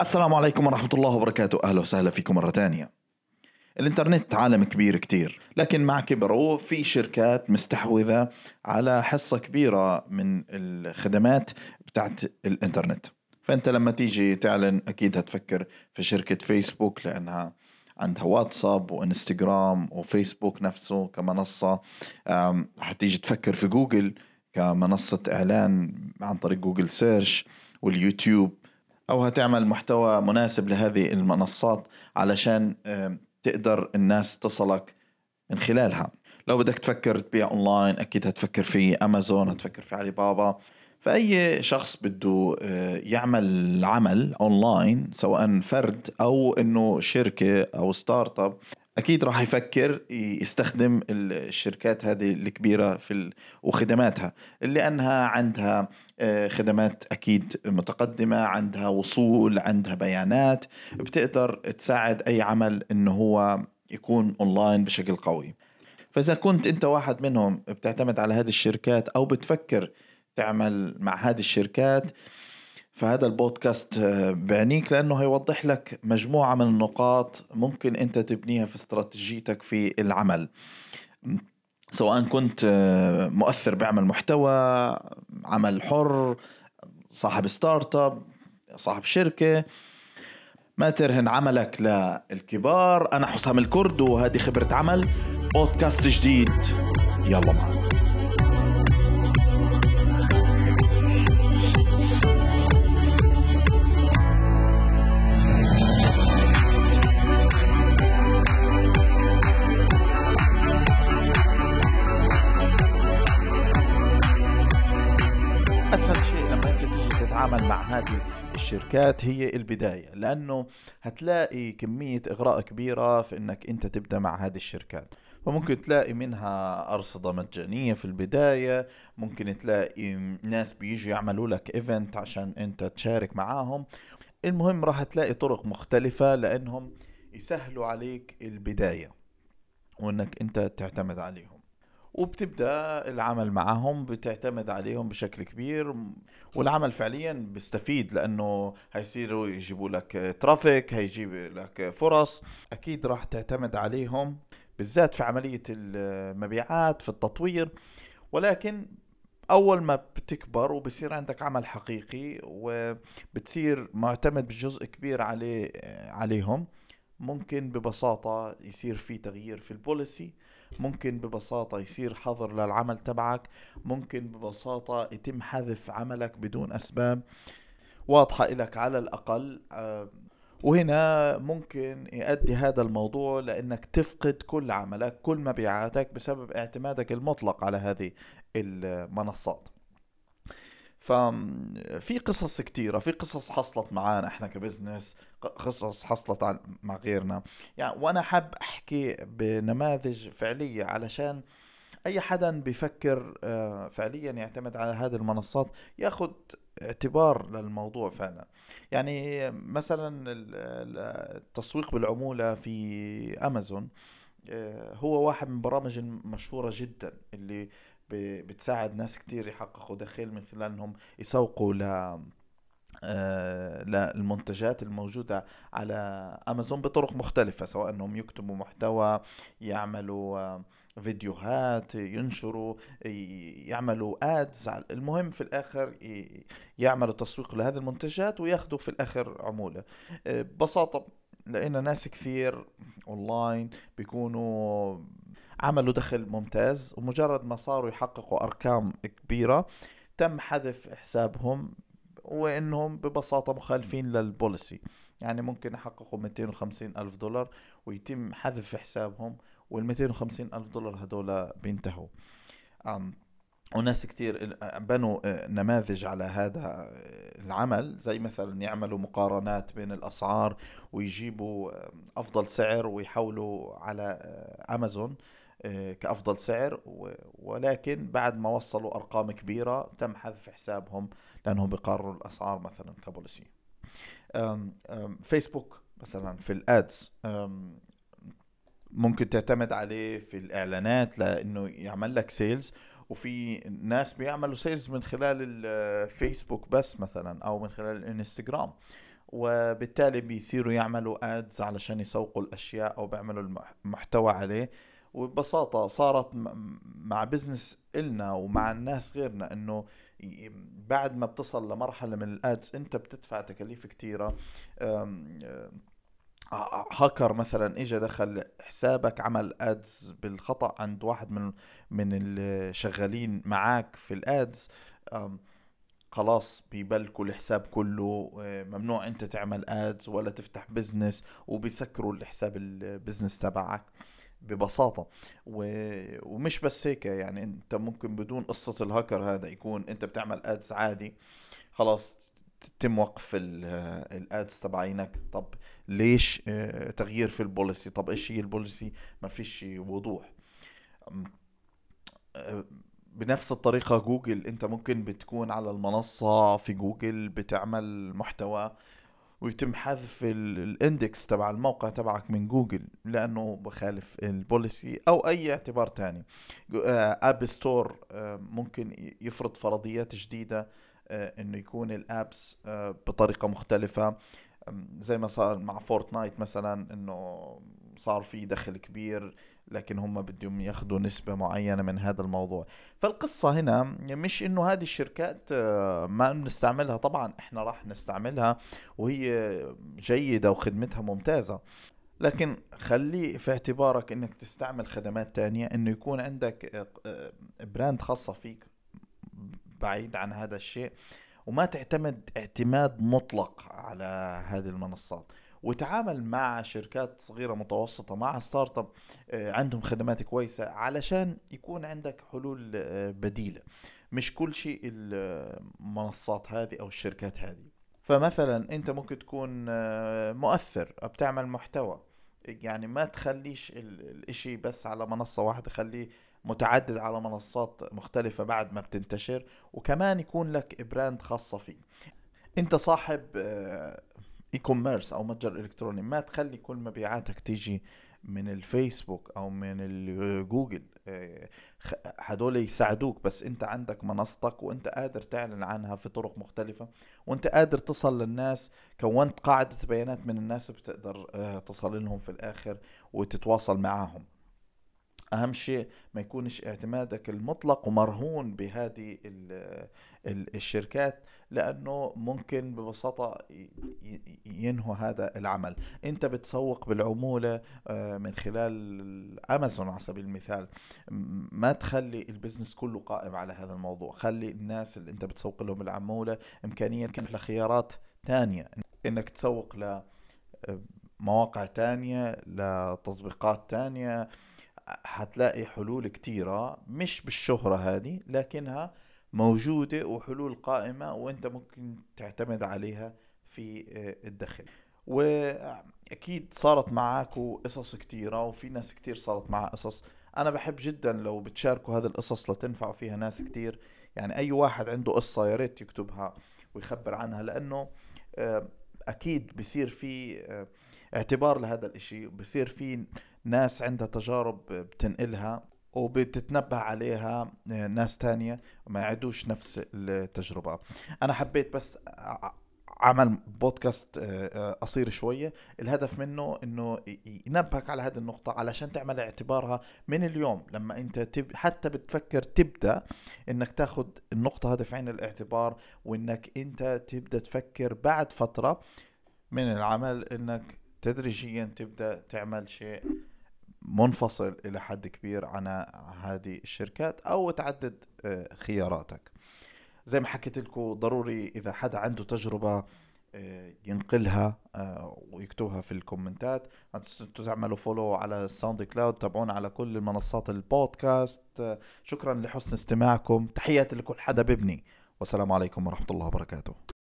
السلام عليكم ورحمة الله وبركاته. أهلا وسهلا فيكم مرة تانية الإنترنت عالم كبير كتير لكن مع كبره في شركات مستحوذة على حصة كبيرة من الخدمات بتاعت الإنترنت. فأنت لما تيجي تعلن أكيد هتفكر في شركة فيسبوك لأنها عندها واتساب وإنستغرام وفيسبوك نفسه كمنصة. حتيجي تفكر في جوجل كمنصة إعلان عن طريق جوجل search واليوتيوب. أو هتعمل محتوى مناسب لهذه المنصات علشان تقدر الناس تصلك من خلالها. لو بدك تفكر تبيع أونلاين أكيد هتفكر في أمازون هتفكر في علي بابا فأي شخص بده آه، يعمل عمل أونلاين سواء فرد أو إنه شركة أو startup أكيد راح يفكر يستخدم الشركات هذه الكبيرة في ال... وخدماتها لأنها عندها آه، خدمات أكيد متقدمة عندها وصول عندها بيانات بتقدر تساعد أي عمل انه هو يكون أونلاين بشكل قوي. فإذا كنت أنت واحد منهم بتعتمد على هذه الشركات أو بتفكر تعمل مع هذه الشركات فهذا البودكاست آه، بعنيك لأنه هيوضح لك مجموعة من النقاط ممكن أنت تبنيها في استراتيجيتك في العمل. سواء كنت آه، مؤثر بعمل محتوى عمل حر صاحب startup صاحب شركة. ما ترهن عملك للكبار. أنا حسام الكرد وهذه خبرة عمل بودكاست جديد. يلا معنا. الشركات هي البداية لأنه هتلاقي كمية إغراء كبيرة في أنك أنت تبدأ مع هذه الشركات. فممكن تلاقي منها أرصدة مجانية في البداية ممكن تلاقي ناس بيجي يعملوا لك إيفنت عشان أنت تشارك معاهم. المهم راح تلاقي طرق مختلفة لأنهم يسهلوا عليك البداية وأنك أنت تعتمد عليهم. وبتبدأ العمل معهم بتعتمد عليهم بشكل كبير والعمل فعليا بيستفيد لأنه هيصيروا يجيبوا لك ترافيك هيجيب لك فرص. أكيد راح تعتمد عليهم بالذات في عملية المبيعات في التطوير. ولكن أول ما بتكبر وبصير عندك عمل حقيقي وبتصير معتمد بجزء كبير عليه عليهم ممكن ببساطة يصير في تغيير في البوليسي ممكن ببساطة يصير حظر للعمل تبعك ممكن ببساطة يتم حذف عملك بدون أسباب واضحة لك على الأقل. آه، وهنا ممكن يؤدي هذا الموضوع لأنك تفقد كل عملك كل مبيعاتك بسبب اعتمادك المطلق على هذه المنصات. ففي قصص كتيرة في قصص حصلت معانا إحنا كبزنس قصص حصلت مع غيرنا. يعني وأنا حاب أحكي بنماذج فعلية علشان أي حدا بيفكر آه، فعليا يعتمد على هذه المنصات ياخد اعتبار للموضوع فعلا. يعني مثلا التسويق بالعمولة في أمازون آه، هو واحد من البرامج المشهورة جدا اللي بتساعد ناس كتير يحققوا دخل من خلال انهم يسوقوا للمنتجات الموجودة على أمازون بطرق مختلفة سواء أنهم يكتبوا محتوى يعملوا آه، فيديوهات ينشروا يعملوا ads المهم في الآخر يعملوا تسويق لهذه المنتجات وياخذوا في الآخر عمولة. آه، ببساطة لقينا ناس كثير اونلاين بيكونوا عملوا دخل ممتاز ومجرد ما صاروا يحققوا أرقام كبيرة تم حذف حسابهم وإنهم ببساطة مخالفين لل policy. يعني ممكن يحققوا 250 ألف دولار ويتم حذف حسابهم وال 250 ألف دولار هدول بينتهوا. وناس كتير بنوا آه، نماذج على هذا العمل. زي مثلا يعملوا مقارنات بين الأسعار ويجيبوا أفضل سعر ويحولوا على آه، أمازون آه، كأفضل سعر. ولكن بعد ما وصلوا أرقام كبيرة تم حذف حسابهم لأنهم بيقارنوا الأسعار مثلا ك policy فيسبوك مثلا في ال ads ممكن تعتمد عليه في الإعلانات لأنه يعمل لك sales وفي ناس بيعملوا sales من خلال الفيسبوك بس مثلا أو من خلال الانستغرام وبالتالي بيصيروا يعملوا ads علشان يسوقوا الأشياء أو بيعملوا المحتوى عليه. وببساطة صارت مع business إلنا ومع الناس غيرنا إنه بعد ما بتصل لمرحلة من ال ads أنت بتدفع تكاليف كتيرة. هاكر مثلا اجى دخل حسابك عمل ads بالخطأ عند واحد من من الشغالين معاك في ال ads. خلاص بيبلكوا الحساب كله ممنوع أنت تعمل ads ولا تفتح business وبيسكروا الحساب ال business تبعك. ببساطة. و... ومش بس هيك يعني انت ممكن بدون قصة الهاكر هذا يكون انت بتعمل ads عادي. خلاص بتم وقف ال ads تبعينك طب ليش آه، تغيير في ال policy؟ طب إيش هي ال policy؟ ما فيش وضوح. آه، بنفس الطريقة جوجل انت ممكن بتكون على المنصة في جوجل بتعمل محتوى ويتم حذف ال index تبع الموقع تبعك من جوجل لأنه بخالف ال policy أو أي اعتبار تاني. App Store آه، ممكن يفرض فرضيات جديدة إنه يكون ال apps بطريقة مختلفة. زي ما صار مع فورتنايت مثلا إنه صار في دخل كبير لكن هم بدهم ياخذوا نسبة معينة من هذا الموضوع. فالقصة هنا مش إنه هذه الشركات آه، ما بنستعملها. طبعا إحنا راح نستعملها وهي جيدة وخدمتها ممتازة. لكن خلي في اعتبارك إنك تستعمل خدمات تانية إنه يكون عندك آه، آه، brand خاصة فيك بعيد عن هذا الشيء وما تعتمد اعتماد مطلق على هذه المنصات. وتعامل مع شركات صغيرة متوسطة مع startup آه، عندهم خدمات كويسة علشان يكون عندك حلول آه، بديلة. مش كل شيء المنصات هذه أو الشركات هذه. فمثلا أنت ممكن تكون آه، مؤثر بتعمل محتوى. يعني ما تخليش الإشي بس على منصة واحدة خليه متعدد على منصات مختلفة بعد ما بتنتشر وكمان يكون لك brand خاصة فيه. أنت صاحب e-commerce أو متجر إلكتروني ما تخلي كل مبيعاتك تيجي من الفيسبوك أو من الجوجل آه، هدول يساعدوك بس أنت عندك منصتك وأنت قادر تعلن عنها في طرق مختلفة وأنت قادر تصل للناس كونت قاعدة بيانات من الناس بتقدر آه، تصل لهم في الآخر وتتواصل معاهم. أهم شيء ما يكونش اعتمادك المطلق ومرهون بهذه الشركات لأنه ممكن ببساطة ينهوا هذا العمل. انت بتسوق بالعمولة آه، من خلال امازون على سبيل المثال. ما تخلي البزنس كله قائم على هذا الموضوع. خلي الناس اللي انت بتسوق لهم العمولة امكانيه لخيارات تانية. إنك تسوق ل آه، تانية لتطبيقات تانية. حتلاقي حلول كتيرة مش بالشهرة هذه لكنها موجودة وحلول قائمة وانت ممكن تعتمد عليها في آه، الدخل وأكيد صارت معاكم قصص كتيرة وفي ناس كتير صارت معها قصص. أنا بحب جدا لو بتشاركوا هذه القصص لتنفعوا فيها ناس كتير. يعني أي واحد عنده قصة يا ريت يكتبها ويخبر عنها لأنه آه، أكيد بصير في آه، اعتبار لهذا الإشي بصير في ناس عندها تجارب بتنقلها وبتتنبه عليها ناس تانية وما يعيدوش نفس التجربة. أنا حبيت بس عمل بودكاست قصير شوية. الهدف منه إنه ينبهك على هذه النقطة علشان تعمل اعتبارها من اليوم. لما أنت تب حتى بتفكر تبدأ إنك تاخد النقطة هذه في عين الاعتبار وإنك أنت تبدأ تفكر بعد فترة من العمل إنك تدريجيا تبدأ تعمل شيء منفصل إلى حد كبير عن هذه الشركات أو تعدد آه، خياراتك. زي ما حكيت لكم ضروري إذا حدا عنده تجربة آه، ينقلها آه، ويكتبها في الكومنتات. تعملوا follow على الساوند كلاود تابعونا على كل المنصات البودكاست شكرا لحسن استماعكم. تحياتي لكل حدا ببني والسلام عليكم ورحمة الله وبركاته.